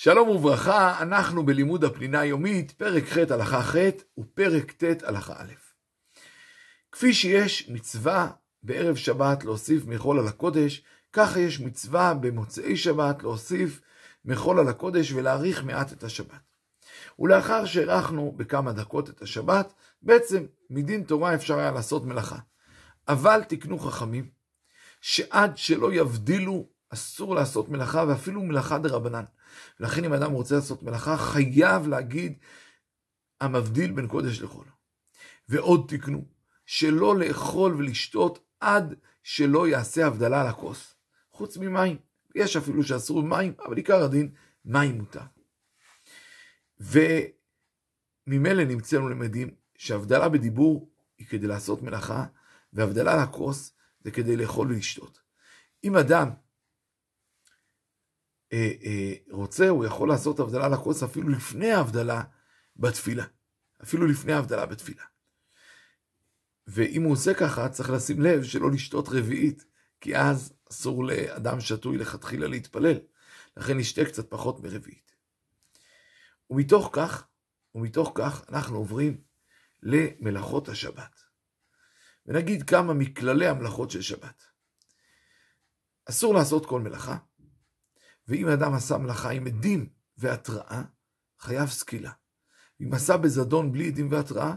שלום וברכה, אנחנו בלימוד הפנינה היומית, פרק ח' הלכה ח' ופרק ט' הלכה א'. כפי שיש מצווה בערב שבת להוסיף מחול על הקודש, ככה יש מצווה במוצאי שבת להוסיף מחול על הקודש ולהאריך מעט את השבת. ולאחר שהארכנו בכמה דקות את השבת, בעצם מדין תורה אפשר היה לעשות מלאכה. אבל תקנו חכמים, שעד שלא יבדילו אסור לעשות מלאכה, ואפילו מלאכה דה רבנן. ולכן אם אדם רוצה לעשות מלאכה, חייב להגיד המבדיל בין קודש לחול. ועוד תקנו, שלא לאכול ולשתות עד שלא יעשה הבדלה על הכוס. חוץ ממים. יש אפילו שאסור במים, אבל עיקר הדין, מים מותר. וממילא נמצאנו למדים שהבדלה בדיבור היא כדי לעשות מלאכה, והבדלה על הכוס זה כדי לאכול ולשתות. אם אדם אה, אה, רוצה, הוא יכול לעשות הבדלה לכוס אפילו לפני ההבדלה בתפילה. אפילו לפני ההבדלה בתפילה. ואם הוא עושה ככה, צריך לשים לב שלא לשתות רביעית, כי אז אסור לאדם שתוי לכתחילה להתפלל. לכן נשתה קצת פחות מרביעית. ומתוך כך, ומתוך כך אנחנו עוברים למלאכות השבת. ונגיד כמה מכללי המלאכות של שבת. אסור לעשות כל מלאכה, ואם אדם עשה מלאכה עם עדים והתראה, חייב סקילה. אם עשה בזדון בלי עדים והתראה,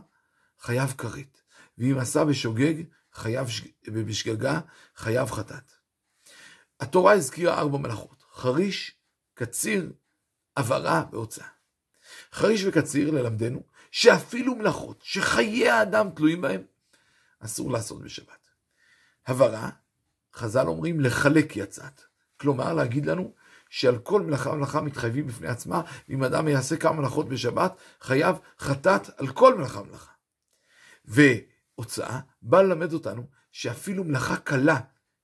חייב כרית. ואם עשה בשוגג, חייב ש... ובשגגה, חייב חטאת. התורה הזכירה ארבע מלאכות, חריש, קציר, עברה והוצאה. חריש וקציר ללמדנו שאפילו מלאכות שחיי האדם תלויים בהם, אסור לעשות בשבת. הברה, חז"ל אומרים לחלק יצאת. כלומר, להגיד לנו שעל כל מלאכה ומלאכה מתחייבים בפני עצמה, ואם אדם יעשה כמה מלאכות בשבת, חייב חטאת על כל מלאכה ומלאכה. והוצאה בא ללמד אותנו שאפילו מלאכה קלה,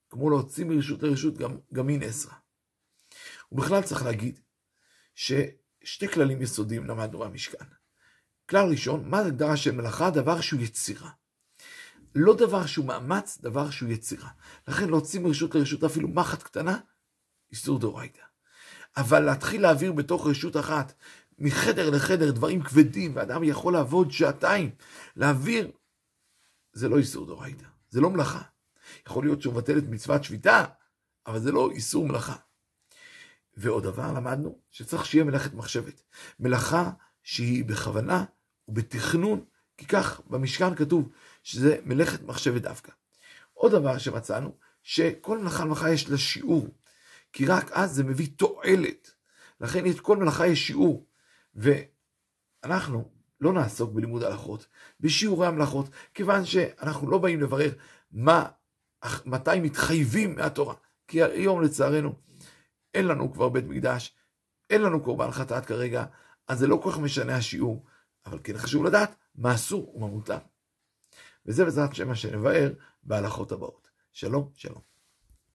כמו להוציא מרשות לרשות, גם, גם היא נאסרה. ובכלל צריך להגיד ששתי כללים יסודיים למדנו במשכן. כלל ראשון, מה ההגדרה של מלאכה? דבר שהוא יצירה. לא דבר שהוא מאמץ, דבר שהוא יצירה. לכן להוציא מרשות לרשות אפילו מחט קטנה, איסור דאורייתא. אבל להתחיל להעביר בתוך רשות אחת, מחדר לחדר, דברים כבדים, ואדם יכול לעבוד שעתיים, להעביר, זה לא איסור דאורייתא, זה לא מלאכה. יכול להיות שהוא מבטל את מצוות שביתה, אבל זה לא איסור מלאכה. ועוד דבר למדנו, שצריך שיהיה מלאכת מחשבת. מלאכה שהיא בכוונה ובתכנון, כי כך במשכן כתוב שזה מלאכת מחשבת דווקא. עוד דבר שמצאנו, שכל מלאכה למלאכה יש לה שיעור. כי רק אז זה מביא תועלת. לכן את כל מלאכה יש שיעור. ואנחנו לא נעסוק בלימוד הלכות, בשיעורי המלאכות, כיוון שאנחנו לא באים לברר מה, מתי מתחייבים מהתורה. כי היום לצערנו אין לנו כבר בית מקדש, אין לנו קורבן חטאת כרגע, אז זה לא כל כך משנה השיעור, אבל כן חשוב לדעת מה אסור ומה מותר. וזה בעזרת השם מה שנבהר בהלכות הבאות. שלום, שלום.